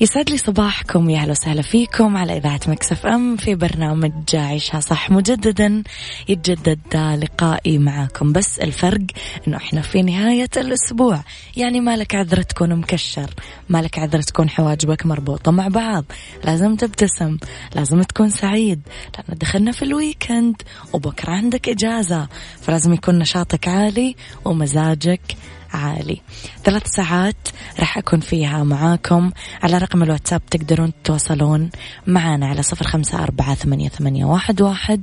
يسعد لي صباحكم يا أهلا وسهلا فيكم على إذاعة Mix FM في برنامج عيشها صح مجددا. يتجدد لقائي معاكم بس الفرق إنه إحنا في نهاية الأسبوع. يعني مالك عذرة تكون مكشر مالك عذرة تكون حواجبك مربوطة مع بعض. لازم تبتسم لازم تكون سعيد لأن دخلنا في ال weekend وبكرة عندك إجازة فلازم يكون نشاطك عالي ومزاجك عالي. ثلاث ساعات راح أكون فيها معاكم. على رقم الواتساب تقدرون تتواصلون معنا على صفر خمسة أربعة ثمانية, ثمانية واحد, واحد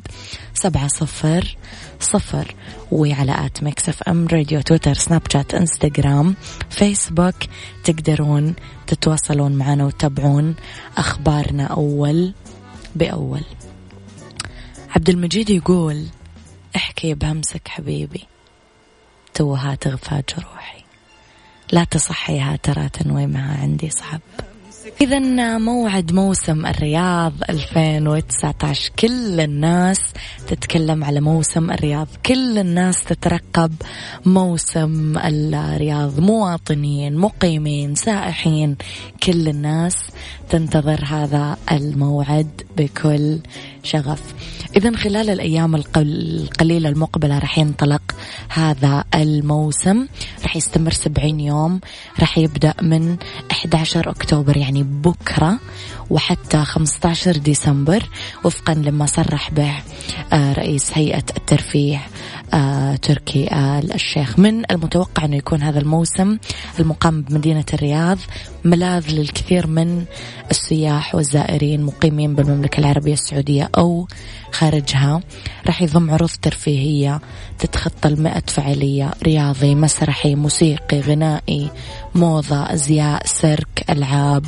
سبعة صفر صفر. وعلى at Mix FM Radio تويتر سناب شات إنستغرام فيسبوك تقدرون تتواصلون معنا وتتابعون أخبارنا أول بأول. عبد المجيد يقول احكي بهمسك حبيبي توها تغفى جروحي لا تصحيها ترى تنوي معها عندي صعب. إذا موعد موسم الرياض 2019 كل الناس تتكلم على موسم الرياض. كل الناس تترقب موسم الرياض. مواطنين مقيمين سائحين. كل الناس تنتظر هذا الموعد بكل شغف. إذا خلال الأيام القليلة المقبلة راح ينطلق هذا الموسم. راح يستمر 70 يوم. راح يبدأ من 11 أكتوبر يعني بكرة وحتى 15 ديسمبر وفقا لما صرح به آه، رئيس هيئة الترفيه تركي. آل الشيخ من المتوقع أنه يكون هذا الموسم المقام بمدينة الرياض ملاذ للكثير من السياح والزائرين مقيمين بالمملكة العربية السعودية أو خارجها. راح يضم عروض ترفيهية تتخطى المئة فعالية رياضي مسرحي موسيقي غنائي موضة أزياء سيرك ألعاب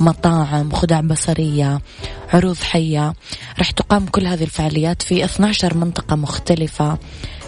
مطاعم خدع بصرية عروض حية. راح تقام كل هذه الفعاليات في 12 منطقة مختلفة.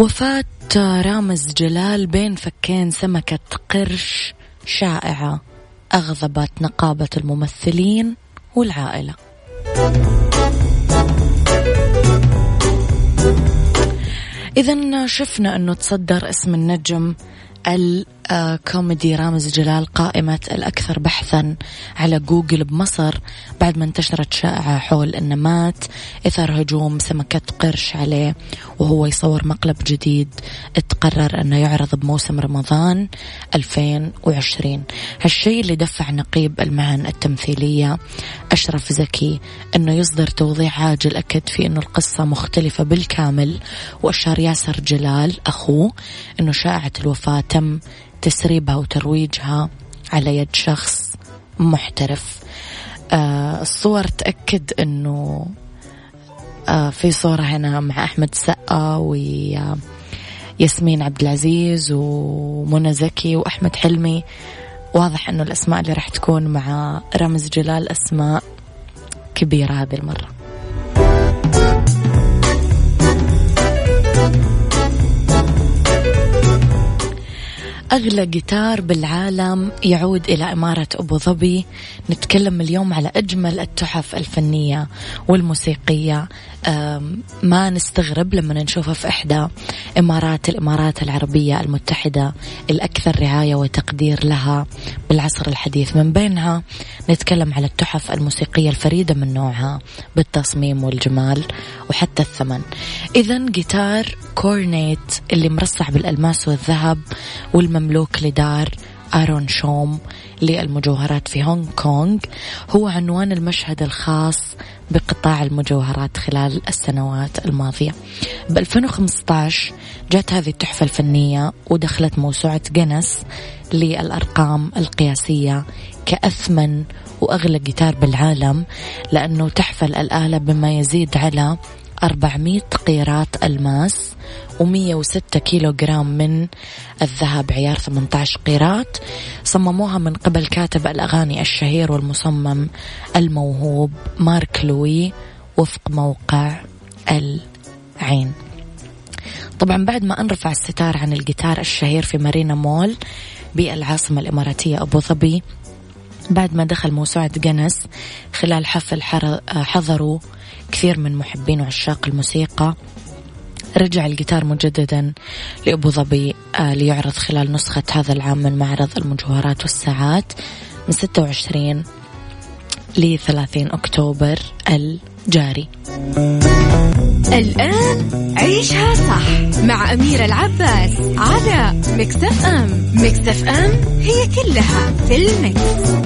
وفاة رامز جلال بين فكين سمكة قرش شائعة أغضبت نقابة الممثلين والعائلة. إذا شفنا أنه تصدر اسم النجم الكوميدي رامز جلال قائمة الأكثر بحثا على جوجل بمصر بعد ما انتشرت شائعة حول أنه مات إثر هجوم سمكة قرش عليه وهو يصور مقلب جديد تقرر أنه يعرض بموسم رمضان 2020 هالشيء اللي دفع نقيب المهن التمثيلية أشرف زكي أنه يصدر توضيح عاجل أكد في أنه القصة مختلفة بالكامل وأشار ياسر جلال أخوه أنه شائعة الوفاة تم تسريبها وترويجها على يد شخص محترف. آه الصور تأكد أنه آه في صورة هنا مع أحمد سقا وياسمين عبد العزيز ومنى زكي وأحمد حلمي. واضح أنه الأسماء اللي راح تكون مع رمز جلال أسماء كبيرة هذه المرة. أغلى جيتار بالعالم يعود إلى إمارة أبو ظبي. نتكلم اليوم على أجمل التحف الفنية والموسيقية. ما نستغرب لما نشوفها في إحدى إمارات الإمارات العربية المتحدة الأكثر رعاية وتقدير لها بالعصر الحديث. من بينها نتكلم على التحف الموسيقية الفريدة من نوعها بالتصميم والجمال وحتى الثمن. إذا جيتار كورنيت اللي مرصع بالألماس والذهب والمملوك لدار آرون شوم للمجوهرات في هونغ كونغ. هو عنوان المشهد الخاص بقطاع المجوهرات خلال السنوات الماضية. ب 2015 جاءت هذه التحفة الفنية ودخلت موسوعة جنس للأرقام القياسية كأثمن وأغلى جيتار بالعالم لأنه تحفل الآلة بما يزيد على 400 قيراط ألماس و106 كيلو جرام من الذهب عيار 18 قيراط. صمموها من قبل كاتب الأغاني الشهير والمصمم الموهوب مارك لوي وفق موقع العين. طبعا بعد ما أنرفع الستار عن الجيتار الشهير في مارينا مول بالعاصمة الإماراتية أبو ظبي بعد ما دخل موسوعة جنس خلال حفل حضروا كثير من محبين وعشاق الموسيقى. رجع الجيتار مجددا لأبو ظبي آه، ليعرض خلال نسخة هذا العام من معرض المجوهرات والساعات من 26 ل 30 أكتوبر الجاري. الآن عيشها صح مع أميرة العباس على Mix FM Mix FM هي كلها في ال mix.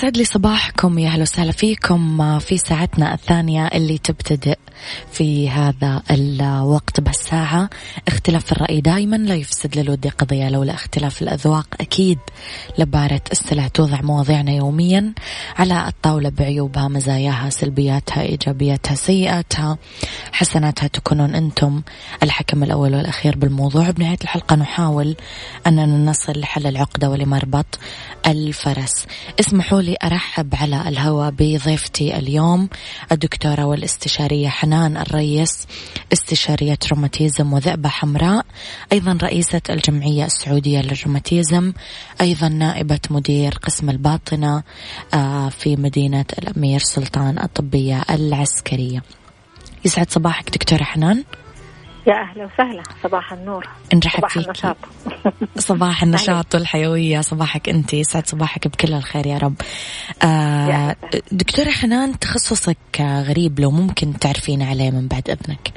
يسعد لي صباحكم يا أهلا وسهلا فيكم في ساعتنا الثانية اللي تبتدئ في هذا الوقت بهالساعة اختلاف الرأي دائما لا يفسد للود قضية لولا اختلاف الأذواق أكيد لبارة السلع توضع مواضيعنا يوميا على الطاولة بعيوبها مزاياها سلبياتها إيجابياتها سيئاتها حسناتها. تكونون أنتم الحكم الأول والأخير بالموضوع. بنهاية الحلقة نحاول أننا نصل لحل العقدة ولمربط الفرس. اسمحوا لي أرحب على الهواء بضيفتي اليوم الدكتورة والاستشارية حنان الريس استشارية روماتيزم وذئبة حمراء أيضا رئيسة الجمعية السعودية للروماتيزم أيضا نائبة مدير قسم الباطنة آه، في مدينة الأمير سلطان الطبية العسكرية. يسعد صباحك دكتورة حنان. يا أهلا وسهلا. صباح النور. نرحب صباح فيك. النشاط. صباح النشاط والحيوية. صباحك أنت. يسعد صباحك بكل الخير يا رب. آه دكتورة حنان تخصصك غريب لو ممكن تعرفين عليه من بعد إذنك.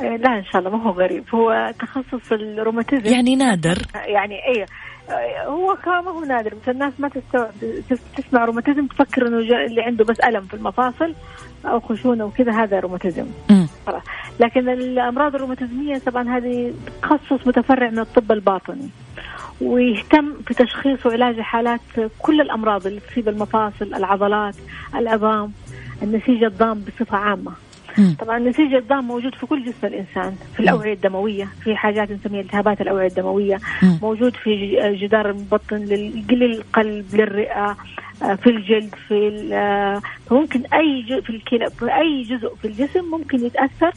آه، لا إن شاء الله ما هو غريب. هو تخصص الروماتيزم. يعني نادر. يعني إيه. هو ما هو نادر بس الناس ما تستوعب تسمع روماتيزم تفكر إنه اللي عنده بس ألم في المفاصل أو خشونة وكذا هذا روماتيزم. لكن الأمراض الروماتيزمية طبعا هذه تخصص متفرع من الطب الباطني ويهتم في تشخيص وعلاج حالات كل الأمراض اللي تصيب المفاصل العضلات العظام النسيج الضام بصفة عامة. طبعا النسيج الضام موجود في كل جسم الإنسان في الأوعية الدموية في حاجات نسميها التهابات الأوعية الدموية موجود في جدار البطن للقلب للرئة آه، في الجلد في آه، ممكن أي جزء في الكلى في أي جزء في الجسم ممكن يتأثر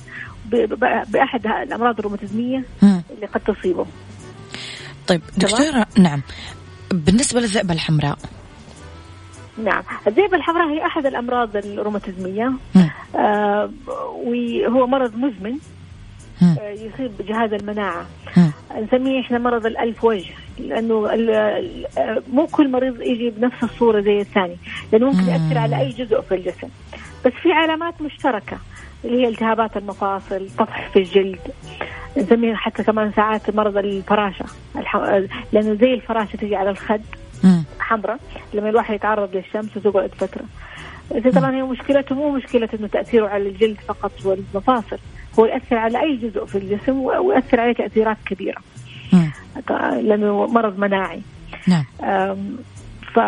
بأحد الأمراض الروماتيزمية اللي قد تصيبه. طيب دكتورة نعم. بالنسبة للذئبة الحمراء نعم. الذئبة الحمراء هي أحد الأمراض الروماتيزمية. آه وهو مرض مزمن. آه يصيب جهاز المناعة. نسميه إحنا مرض الألف وجه لأنه مو كل مريض يجي بنفس الصورة زي الثاني لأنه ممكن يأثر على أي جزء في الجسم. بس في علامات مشتركة اللي هي التهابات المفاصل طفح في الجلد. نسميه حتى كمان ساعات مرض الفراشة. لأنه زي الفراشة تجي على الخد. حمراء لما الواحد يتعرض للشمس وتقعد فترة. طبعا هي مشكلته مو مشكلة إنه تأثيره على الجلد فقط والمفاصل هو يأثر على أي جزء في الجسم ويأثر عليه تأثيرات كبيرة. لأنه مرض مناعي. نعم. ف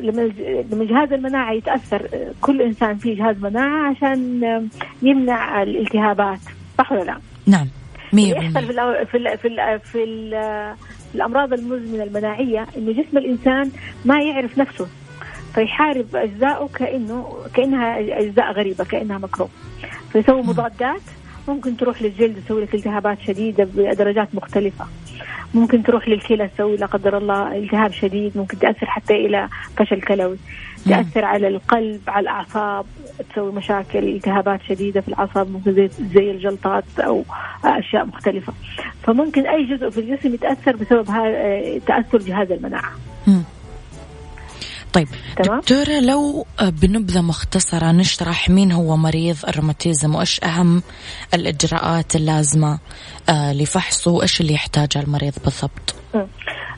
لما جهاز المناعة يتأثر كل إنسان فيه جهاز مناعة عشان يمنع الالتهابات صح ولا لا؟ نعم. 100% يحصل في في في, في الأمراض المزمنة المناعية إنه جسم الإنسان ما يعرف نفسه فيحارب اجزائه كانه كأنها أجزاء غريبة كأنها مكروب فيسوي مضادات ممكن تروح للجلد تسوي لك التهابات شديدة بدرجات مختلفة. ممكن تروح للكلى تسوي لا قدر الله التهاب شديد ممكن تأثر حتى إلى فشل كلوي. تأثر على القلب على الأعصاب تسوي مشاكل التهابات شديدة في الأعصاب ممكن زي, زي الجلطات أو أشياء مختلفة. فممكن أي جزء في الجسم يتأثر بسبب تأثر جهاز المناعة. طيب تمام؟ دكتورة لو بنبذة مختصرة نشرح مين هو مريض الروماتيزم وإيش أهم الإجراءات اللازمة آه، لفحصه وإيش اللي يحتاجه المريض بالضبط؟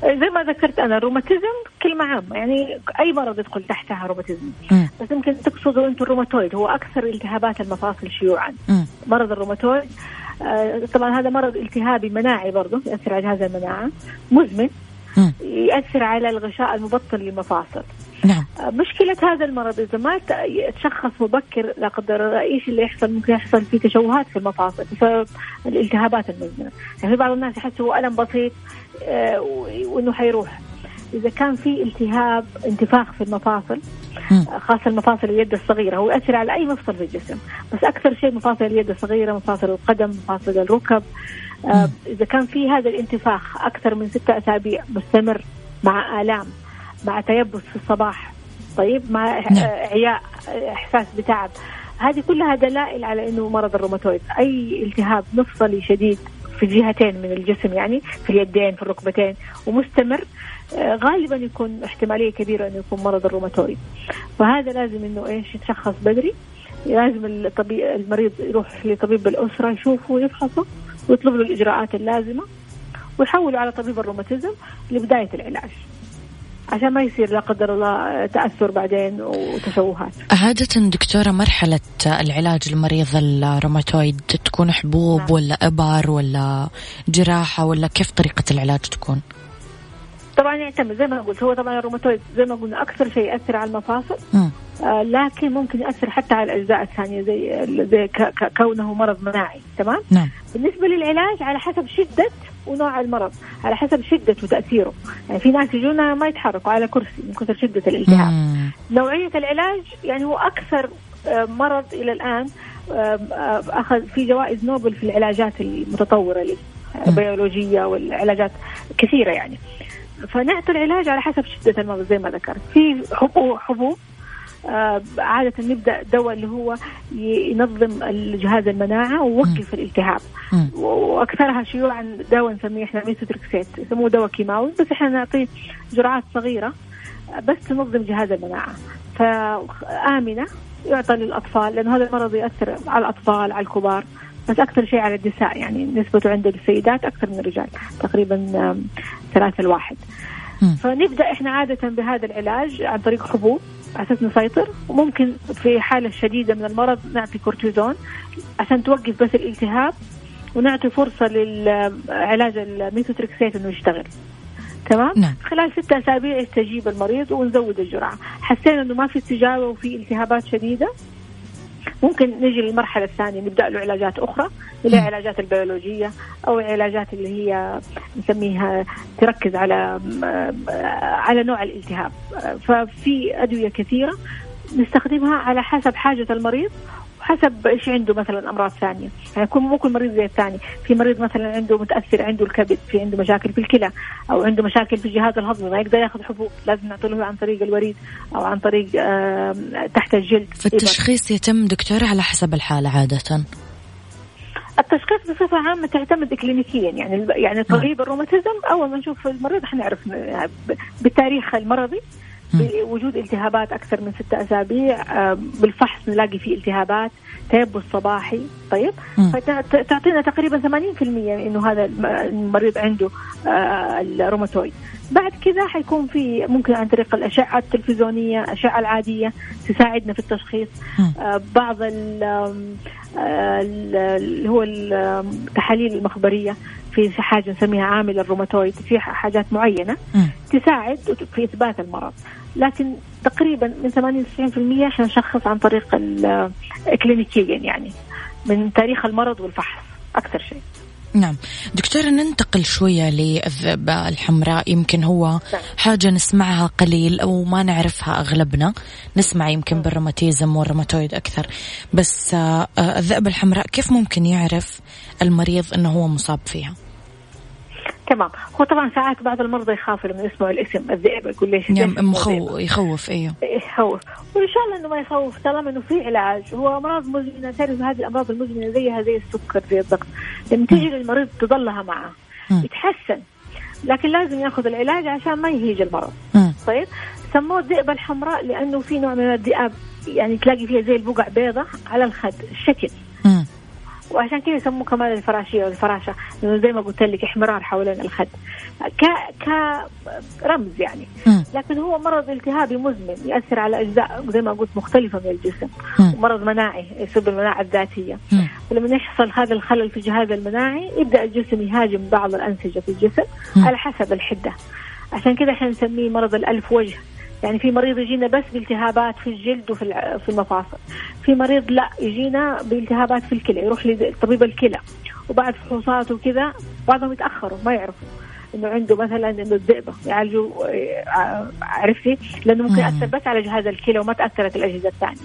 زي ما ذكرت أنا الروماتيزم كلمة عامة يعني أي مرض يدخل تحتها روماتيزم. بس يمكن تقصدوا أنتم الروماتويد هو أكثر التهابات المفاصل شيوعا. مرض الروماتويد آه، طبعا هذا مرض التهابي مناعي برضه ياثر على جهاز المناعة مزمن ياثر على الغشاء المبطن للمفاصل. نعم. آه، مشكلة هذا المرض إذا ما تشخص مبكر لا قدر إيش اللي يحصل؟ ممكن يحصل فيه تشوهات في المفاصل بسبب الالتهابات المزمنة. يعني في بعض الناس يحس هو ألم بسيط آه، وإنه حيروح. إذا كان في التهاب انتفاخ في المفاصل آه، خاصة المفاصل اليد الصغيرة هو يأثر على أي مفصل في الجسم. بس أكثر شيء مفاصل اليد الصغيرة مفاصل القدم مفاصل الركب. إذا كان في هذا الانتفاخ أكثر من ستة أسابيع مستمر مع آلام مع تيبس في الصباح. طيب مع نعم. عياء إحساس بتعب. هذه كلها دلائل على إنه مرض الروماتويد. أي التهاب مفصلي شديد في جهتين من الجسم يعني في اليدين في الركبتين ومستمر آه، غالبا يكون احتمالية كبيرة انه يكون مرض الروماتويد. فهذا لازم إنه إيش؟ يتشخص بدري. لازم الطبيب المريض يروح لطبيب الأسرة يشوفه ويفحصه ويطلب له الإجراءات اللازمة ويحوله على طبيب الروماتيزم لبداية العلاج. عشان ما يصير لا قدر الله تأثر بعدين وتشوهات. عادة دكتورة مرحلة العلاج المريض الروماتويد تكون حبوب نعم. ولا إبر ولا جراحة ولا كيف طريقة العلاج تكون؟ طبعا يعتمد زي ما قلت هو طبعا الروماتويد زي ما قلنا أكثر شيء يأثر على المفاصل آه لكن ممكن يأثر حتى على الأجزاء الثانية زي زي كونه مرض مناعي تمام؟ نعم. بالنسبة للعلاج على حسب شدة ونوع المرض على حسب شدة وتأثيره. يعني في ناس يجونا ما يتحركوا على كرسي من كثر شدة الالتهاب. نوعية العلاج يعني هو أكثر آه، مرض إلى الآن آه، أخذ في جوائز نوبل في العلاجات المتطورة البيولوجية والعلاجات كثيرة يعني. فنعطي العلاج على حسب شدة المرض زي ما ذكرت. في حبوب آه، عادة نبدأ دواء اللي هو ينظم الجهاز المناعة ويوقف الالتهاب. وأكثرها شيوعا دواء نسميه إحنا ميثوتريكسيت يسموه دواء كيماوي بس إحنا نعطيه جرعات صغيرة بس تنظم جهاز المناعة. فآمنة يعطى للأطفال لأنه هذا المرض يأثر على الأطفال على الكبار بس أكثر شيء على النساء يعني نسبته عند السيدات أكثر من الرجال تقريبا ثلاثة الواحد فنبدأ إحنا عادة بهذا العلاج عن طريق حبوب. أساس نسيطر وممكن في حالة شديدة من المرض نعطي كورتيزون عشان توقف بس الالتهاب ونعطي فرصة للعلاج الميثوتريكسيت انه يشتغل تمام؟ نعم. خلال ستة أسابيع يستجيب المريض ونزود الجرعة. حسينا إنه ما في استجابة وفي التهابات شديدة؟ ممكن نجي للمرحلة الثانية نبدأ له علاجات أخرى اللي هي العلاجات البيولوجية أو العلاجات اللي هي نسميها تركز على على نوع الالتهاب. ففي أدوية كثيرة نستخدمها على حسب حاجة المريض حسب إيش عنده مثلا أمراض ثانية. يعني يكون مو كل مريض زي الثاني. في مريض مثلا عنده متأثر عنده الكبد في عنده مشاكل في الكلى أو عنده مشاكل في الجهاز الهضمي ما يقدر يأخذ حبوب لازم نعطي له عن طريق الوريد أو عن طريق تحت الجلد. فالتشخيص يتم دكتور على حسب الحالة عادة؟ التشخيص بصفة عامة تعتمد clinically. يعني يعني طبيب الروماتيزم أول ما نشوف المريض حنعرف بالتاريخ المرضي. بوجود التهابات أكثر من ستة أسابيع. بالفحص نلاقي فيه التهابات. تيبس صباحي طيب؟ فتعطينا تقريبا 80% إنه هذا المريض عنده آه، الروماتويد. بعد كذا حيكون في ممكن عن طريق الأشعة التلفزيونية الأشعة العادية تساعدنا في التشخيص. آه، بعض آه، اللي هو التحاليل المخبرية. في حاجة نسميها عامل الروماتويد. في حاجات معينة تساعد في إثبات المرض. لكن تقريبا من 80 90% إحنا نشخص عن طريق كلينيكيا يعني من تاريخ المرض والفحص أكثر شيء. نعم. دكتورة ننتقل شوية للذئبة الحمراء. يمكن هو نعم. حاجة نسمعها قليل أو ما نعرفها أغلبنا. نسمع يمكن نعم. بالروماتيزم والروماتويد أكثر. بس آه، الذئبة الحمراء كيف ممكن يعرف المريض أنه هو مصاب فيها؟ تمام. هو طبعا ساعات بعض المرضى يخافوا لما يسمعوا الاسم. الذئب يقول ليش يعني مخو يخوف أيوه. يخوف. وإن شاء الله إنه ما يخوف طالما إنه في علاج. هو أمراض مزمنة تعرف هذه الأمراض المزمنة زيها زي السكر زي الضغط. لما تيجي للمريض تضلها معه يتحسن. لكن لازم يأخذ العلاج عشان ما يهيج المرض. طيب؟ سموه الذئبه الحمراء لأنه في نوع من الذئاب يعني تلاقي فيها زي البقع بيضة على الخد الشكل. وعشان كذا يسموه كمان الفراشية والفراشة. لأنه زي ما قلت لك إحمرار حوالين الخد. ك كرمز يعني. لكن هو مرض التهابي مزمن يأثر على أجزاء زي ما قلت مختلفة من الجسم. مرض مناعي يسبب المناعة الذاتية. ولما يحصل هذا الخلل في الجهاز المناعي يبدأ الجسم يهاجم بعض الأنسجة في الجسم على حسب الحدة. عشان كذا إحنا نسميه مرض الألف وجه. يعني في مريض يجينا بس بالتهابات في الجلد وفي في المفاصل. في مريض لا يجينا بالتهابات في الكلى يروح لطبيب الكلى. وبعد فحوصات وكذا بعضهم يتأخروا ما يعرفوا. إنه عنده مثلا إنه الذئبه يعالجوا آه، عرفتي؟ لأنه ممكن يأثر بس على جهاز الكلى وما تأثرت الأجهزة الثانية.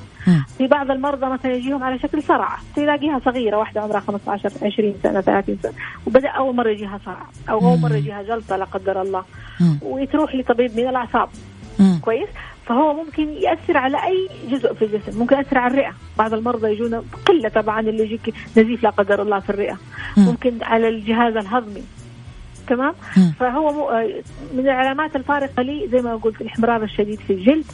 في بعض المرضى مثلا يجيهم على شكل صرع تلاقيها صغيرة واحدة عمرها 15 20 سنة 30 سنة. وبدأ أول مرة يجيها صرع أو أول مرة يجيها جلطة لا قدر الله. وتروح لطبيب من الأعصاب. كويس؟ فهو ممكن يأثر على أي جزء في الجسم. ممكن يأثر على الرئة. بعض المرضى يجونا قلة طبعا اللي يجيك نزيف لا قدر الله في الرئة. ممكن على الجهاز الهضمي. تمام؟ فهو من العلامات الفارقة لي زي ما قلت الاحمرار الشديد في الجلد.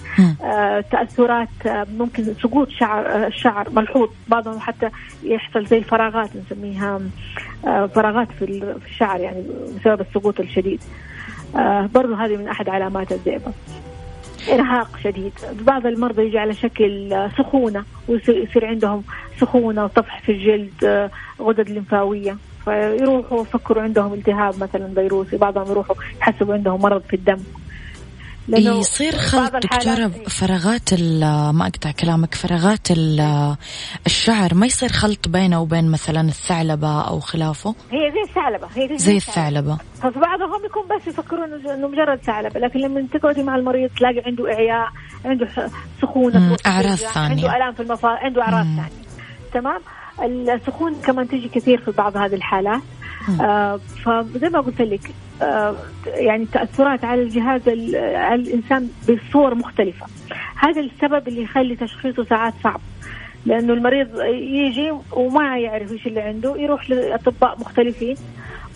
آه تأثرات آه ممكن سقوط شعر آه الشعر ملحوظ. بعضهم حتى يحصل زي الفراغات نسميها آه فراغات في الشعر يعني بسبب السقوط الشديد. آه برضو هذه من أحد علامات الذئبه إرهاق شديد. بعض المرضى يجي على شكل سخونة ويصير عندهم سخونة وطفح في الجلد آه، غدد لمفاويه فيروحوا يفكروا عندهم التهاب مثلا فيروسي بعضهم يروحوا يحسبوا عندهم مرض في الدم. يصير خلط دكتورة فراغات ما أقطع كلامك فراغات الشعر ما يصير خلط بينه وبين مثلا الثعلبة أو خلافه؟ هي زي الثعلبة هي زي, زي الثعلبة. فبعضهم يكون بس يفكرون انه مجرد ثعلبة لكن لما تقعدي مع المريض تلاقي عنده إعياء عنده سخونة أعراض ثانية. عنده آلام في المفاصل عنده أعراض ثانية. تمام؟ السخون كمان تيجي كثير في بعض هذه الحالات. آه فزي ما قلت لك آه يعني تأثرات على الجهاز على الإنسان بصور مختلفة. هذا السبب اللي يخلي تشخيصه ساعات صعب. لأنه المريض يجي وما يعرف إيش اللي عنده يروح لأطباء مختلفين.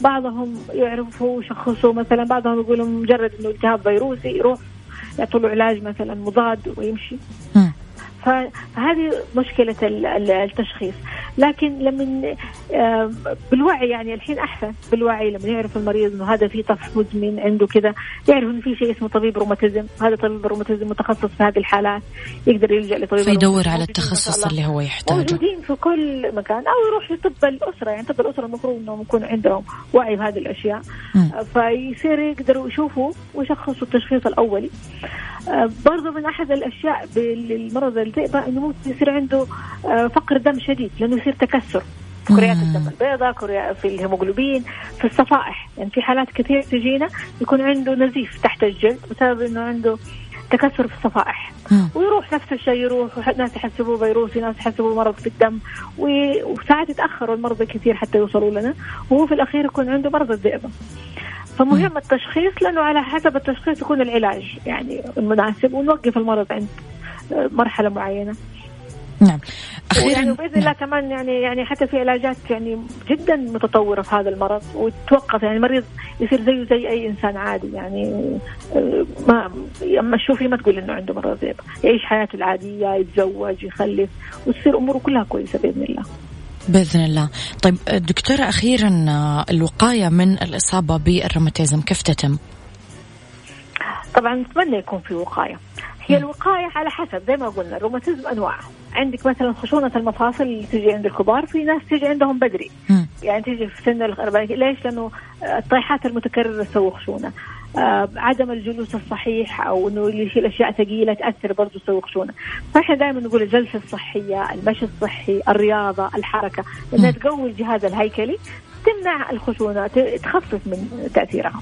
بعضهم يعرفوا يشخصوا مثلا بعضهم يقولوا مجرد إنه التهاب فيروسي يروح يعطوا له علاج مثلا مضاد ويمشي. فهذه مشكلة التشخيص. لكن لما آه، بالوعي يعني الحين أحسن بالوعي لما يعرف المريض أنه هذا في طفح مزمن عنده كذا يعرف أنه في شيء اسمه طبيب روماتيزم هذا طبيب روماتيزم متخصص في هذه الحالات يقدر يلجأ لطبيب فيدور على التخصص اللي هو يحتاجه. موجودين في كل مكان أو يروح لطب الأسرة يعني طب الأسرة المفروض أنهم يكون عندهم وعي بهذه الأشياء. م. فيصير يقدروا يشوفوا ويشخصوا التشخيص الأولي برضو من أحد الأشياء بالمرض الذئبة إنه ممكن يصير عنده آه، فقر دم شديد لأنه يصير تكسر. في كريات الدم البيضاء في الهيموغلوبين في الصفائح. يعني في حالات كثير تجينا يكون عنده نزيف تحت الجلد بسبب إنه عنده تكسر في الصفائح. ويروح نفس الشيء يروح ناس يحسبوه فيروسي ناس يحسبوه مرض في الدم. وساعات يتأخروا المرضى كثير حتى يوصلوا لنا. وهو في الأخير يكون عنده مرض الذئبه فمهم التشخيص لأنه على حسب التشخيص يكون العلاج. يعني المناسب ونوقف المرض عند مرحلة معينة. نعم. أخيرا. يعني بإذن الله كمان يعني يعني حتى في علاجات يعني جدا متطورة في هذا المرض وتوقف يعني المريض يصير زيه زي أي إنسان عادي. يعني آه، ما أما تشوفي ما تقول إنه عنده مرض ذئب يعيش حياته العادية يتزوج يخلف وتصير أموره كلها كويسة بإذن الله. بإذن الله. طيب دكتورة أخيرا الوقاية من الإصابة بالروماتيزم كيف تتم؟ طبعا نتمنى يكون في وقاية. هي الوقاية على حسب زي ما قلنا الروماتيزم انواع عندك مثلا خشونة المفاصل اللي تجي عند الكبار في ناس تجي عندهم بدري. يعني تجي في سن الأربعين ليش؟ لأنه الطيحات المتكررة تسوي خشونة. عدم الجلوس الصحيح أو إنه اللي يشيل أشياء ثقيلة تأثر برضه تسوي خشونه فإحنا دائما نقول الجلسة الصحية المشي الصحي الرياضة الحركة إنها تقوي الجهاز الهيكلي تمنع الخشونة تخفف من تأثيرها.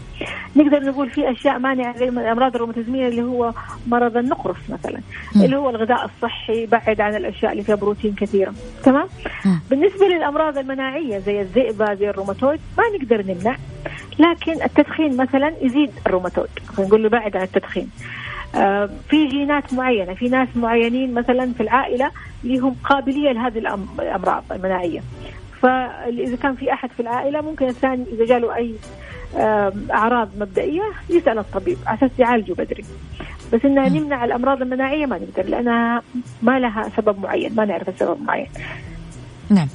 نقدر نقول في أشياء مانعة زي الامراض الروماتيزميه اللي هو مرض النقرس مثلا م. اللي هو الغذاء الصحي بعد عن الأشياء اللي فيها بروتين كثيرة تمام؟ م. بالنسبة للأمراض المناعية زي الذئبه زي الروماتويد ما نقدر نمنع لكن التدخين مثلا يزيد الروماتويد. نقول له بعد عن التدخين. آه في جينات معينة في ناس معينين مثلا في العائلة لهم قابلية لهذه الأمراض المناعية. فإذا كان في أحد في العائلة ممكن الثاني إذا جاله أي أعراض مبدئية يسأل الطبيب أساس يعالجه بدري. بس إنها نمنع الأمراض المناعية ما نقدر لأنها ما لها سبب معين ما نعرف السبب معين. نعم.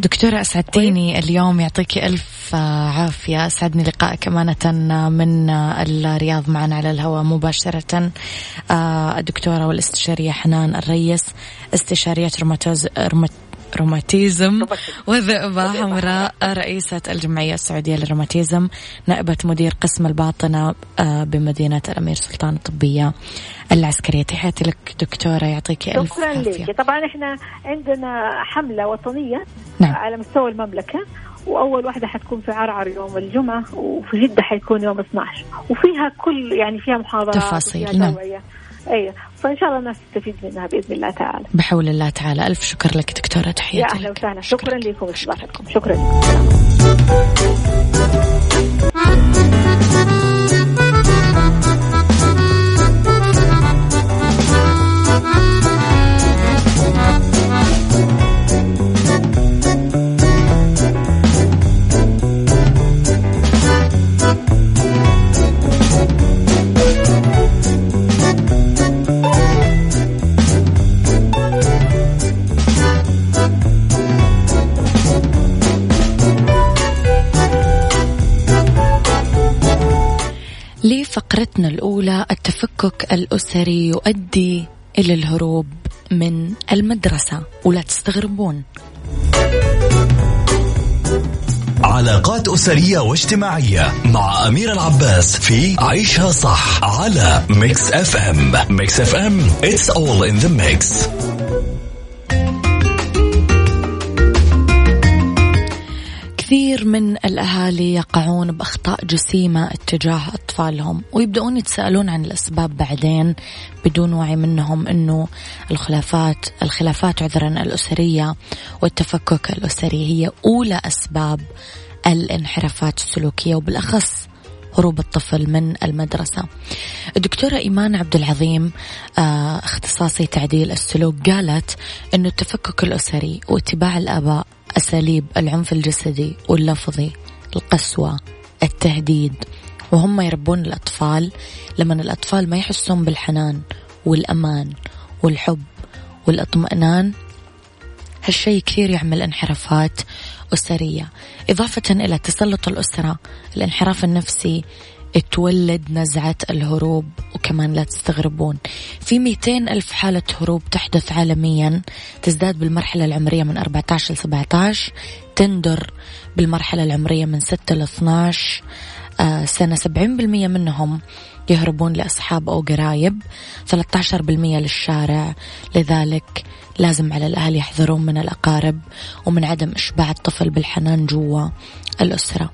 دكتورة أسعدتيني اليوم يعطيك ألف عافية. أسعدني لقائك أمانة من الرياض معنا على الهواء مباشرة. آه، الدكتورة والاستشارية حنان الريس استشارية روماتوز روماتيزم وذئبة حمراء رئيسة الجمعية السعودية للروماتيزم نائبة مدير قسم الباطنة آه، بمدينة الأمير سلطان الطبية العسكرية. تحياتي لك دكتورة يعطيك ألف شكرا لك. طبعا إحنا عندنا حملة وطنية نعم. على مستوى المملكة. وأول واحدة حتكون في عرعر يوم الجمعة وفي جده حيكون يوم 12 وفيها كل يعني فيها محاضرات تفاصيل نعم. أيوه فإن شاء الله الناس تستفيد منها بإذن الله تعالى. بحول الله تعالى. ألف شكر لك دكتورة تحياتي يا أهلا وسهلا. شكرا, شكرا لكم. استضافتكم شكرا. فقرتنا الأولى التفكك الأسري يؤدي إلى الهروب من المدرسة ولا تستغربون. علاقات أسرية واجتماعية مع أمير العباس في عيشها صح على Mix FM Mix FM it's all in the mix. كثير من الأهالي يقعون بأخطاء جسيمة اتجاه أطفالهم ويبدأون يتساءلون عن الأسباب بعدين بدون وعي منهم أنه الخلافات الخلافات عذرا الأسرية والتفكك الأسري هي أولى أسباب الانحرافات السلوكية وبالأخص هروب الطفل من المدرسة. الدكتورة إيمان عبد العظيم آه، اختصاصي تعديل السلوك قالت أنه التفكك الأسري واتباع الآباء أساليب العنف الجسدي واللفظي القسوة التهديد وهم يربون الأطفال لما الأطفال ما يحسون بالحنان والأمان والحب والإطمئنان. هالشيء كثير يعمل انحرافات أسرية إضافة إلى تسلط الأسرة. الانحراف النفسي تولد نزعة الهروب وكمان لا تستغربون. في 200 ألف حالة هروب تحدث عالميا تزداد بالمرحلة العمرية من 14 ل 17 تندر بالمرحلة العمرية من 6 ل 12 آه سنة 70% منهم يهربون لأصحاب أو قرايب 13% للشارع لذلك لازم على الأهل يحذرون من الأقارب ومن عدم إشباع الطفل بالحنان جوا الأسرة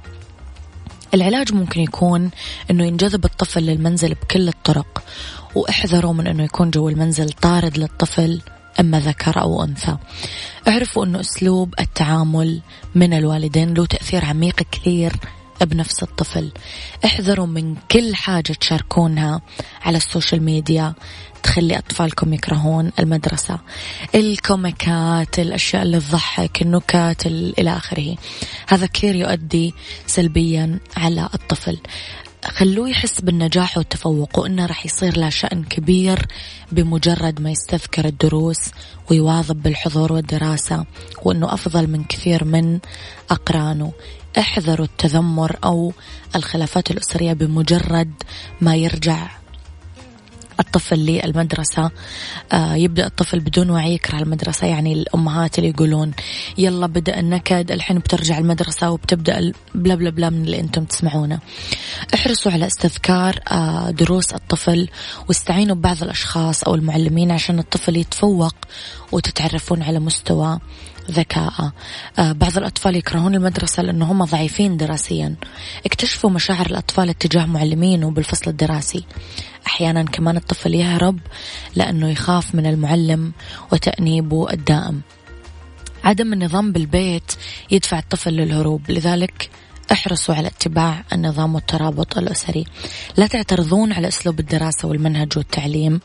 العلاج ممكن يكون إنه ينجذب الطفل للمنزل بكل الطرق وإحذروا من إنه يكون جو المنزل طارد للطفل أما ذكر أو أنثى. اعرفوا إنه أسلوب التعامل من الوالدين له تأثير عميق كثير بنفس الطفل. احذروا من كل حاجة تشاركونها على السوشيال ميديا. تخلي أطفالكم يكرهون المدرسة. الكوميكات الأشياء اللي تضحك النكات إلى آخره. هذا كثير يؤدي سلبيا على الطفل. خلوه يحس بالنجاح والتفوق وإنه راح يصير له شأن كبير بمجرد ما يستذكر الدروس ويواظب بالحضور والدراسة وإنه أفضل من كثير من أقرانه. احذروا التذمر أو الخلافات الأسرية بمجرد ما يرجع الطفل للمدرسة. آه يبدأ الطفل بدون وعي يكره المدرسة. يعني الأمهات اللي يقولون يلا بدأ النكد الحين بترجع المدرسة وبتبدأ بلا بلا بلا من اللي أنتم تسمعونه. احرصوا على استذكار آه دروس الطفل واستعينوا ببعض الأشخاص أو المعلمين عشان الطفل يتفوق وتتعرفون على مستوى ذكاء. آه بعض الأطفال يكرهون المدرسة لأنه هم ضعيفين دراسيا. اكتشفوا مشاعر الأطفال اتجاه معلمين وبالفصل الدراسي. أحيانا كمان الطفل يهرب لأنه يخاف من المعلم وتأنيبه الدائم. عدم النظام بالبيت يدفع الطفل للهروب. لذلك احرصوا على اتباع النظام والترابط الأسري. لا تعترضون على أسلوب الدراسة والمنهج والتعليم.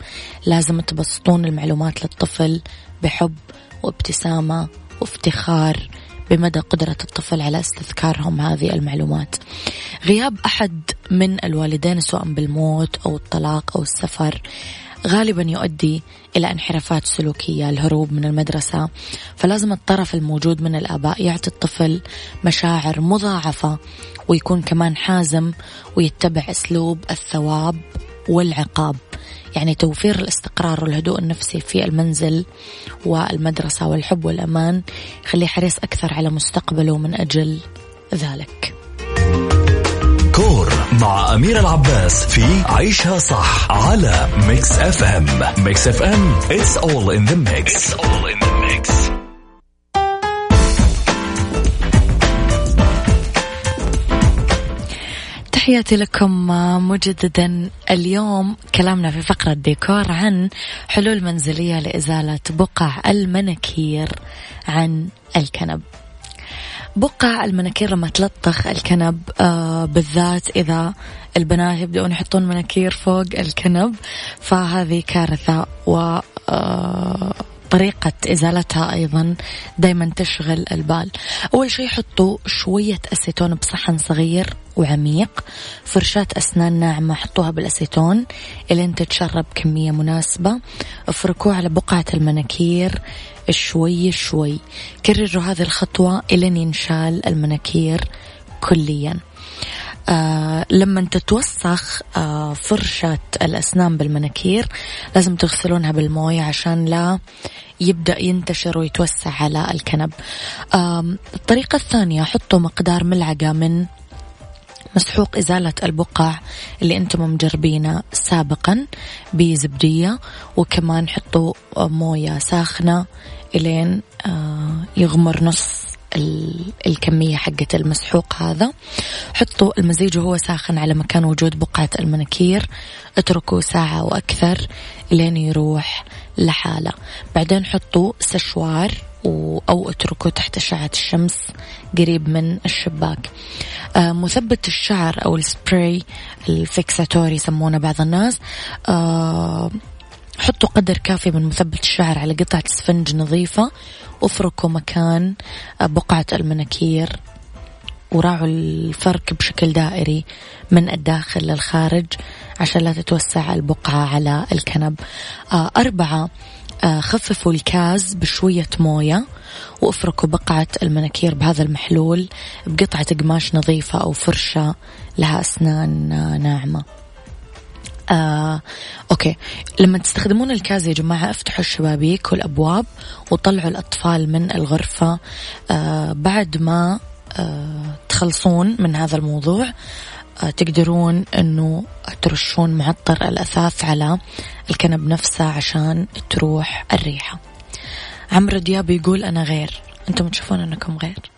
لازم تبسطون المعلومات للطفل بحب وابتسامة وافتخار بمدى قدرة الطفل على استذكارهم هذه المعلومات. غياب أحد من الوالدين سواء بالموت أو الطلاق أو السفر غالبا يؤدي إلى انحرافات سلوكية الهروب من المدرسة. فلازم الطرف الموجود من الآباء يعطي الطفل مشاعر مضاعفة ويكون كمان حازم ويتبع أسلوب الثواب والعقاب. يعني توفير الاستقرار والهدوء النفسي في المنزل والمدرسة والحب والأمان يخليه حريص أكثر على مستقبله من أجل ذلك. ديكور مع أمير العباس في عيشها صح على Mix FM Mix FM it's all in the mix, it's all in the mix. تحياتي لكم مجددا اليوم كلامنا في فقرة ديكور عن حلول منزلية لإزالة بقع المناكير عن الكنب. بقع المناكير لما تلطخ الكنب آه بالذات إذا البنات يبدأون يحطون مناكير فوق الكنب فهذه كارثة و آه طريقة إزالتها أيضا دايما تشغل البال. أول شيء حطوا شوية أسيتون بصحن صغير وعميق فرشاة أسنان ناعمة حطوها بالأسيتون إلين تتشرب كمية مناسبة. افركوه على بقعة المناكير شوي شوي. كرروا هذه الخطوة إلين ينشال المناكير كليا. آه لما تتوسخ آه فرشة الأسنان بالمناكير لازم تغسلونها بالموية عشان لا يبدأ ينتشر ويتوسع على الكنب. الطريقة الثانية حطوا مقدار ملعقة من مسحوق إزالة البقع اللي أنتم مجربينه سابقا بزبدية وكمان حطوا موية ساخنة إلين آه، يغمر نص الكمية حقة المسحوق هذا. حطوا المزيج وهو ساخن على مكان وجود بقعة المناكير. اتركوا ساعة وأكثر لين يروح لحاله. بعدين حطوا سشوار أو اتركوا تحت أشعة الشمس قريب من الشباك. آه مثبت الشعر أو السبراي الفيكساتوري يسمونه بعض الناس. آه حطوا قدر كافي من مثبت الشعر على قطعة اسفنج نظيفة. وافركوا مكان بقعة المناكير. وراعوا الفرك بشكل دائري من الداخل للخارج عشان لا تتوسع البقعة على الكنب. آه أربعة آه خففوا الكاز بشوية موية وافركوا بقعة المناكير بهذا المحلول بقطعة قماش نظيفة أو فرشة لها أسنان ناعمة. آه، أوكي. لما تستخدمون الكاز يا جماعة افتحوا الشبابيك والأبواب وطلعوا الأطفال من الغرفة آه، بعد ما آه، تخلصون من هذا الموضوع آه، تقدرون أنه ترشون معطر الأثاث على الكنب نفسه عشان تروح الريحة. عمرو دياب يقول أنا غير. أنتم تشوفون أنكم غير.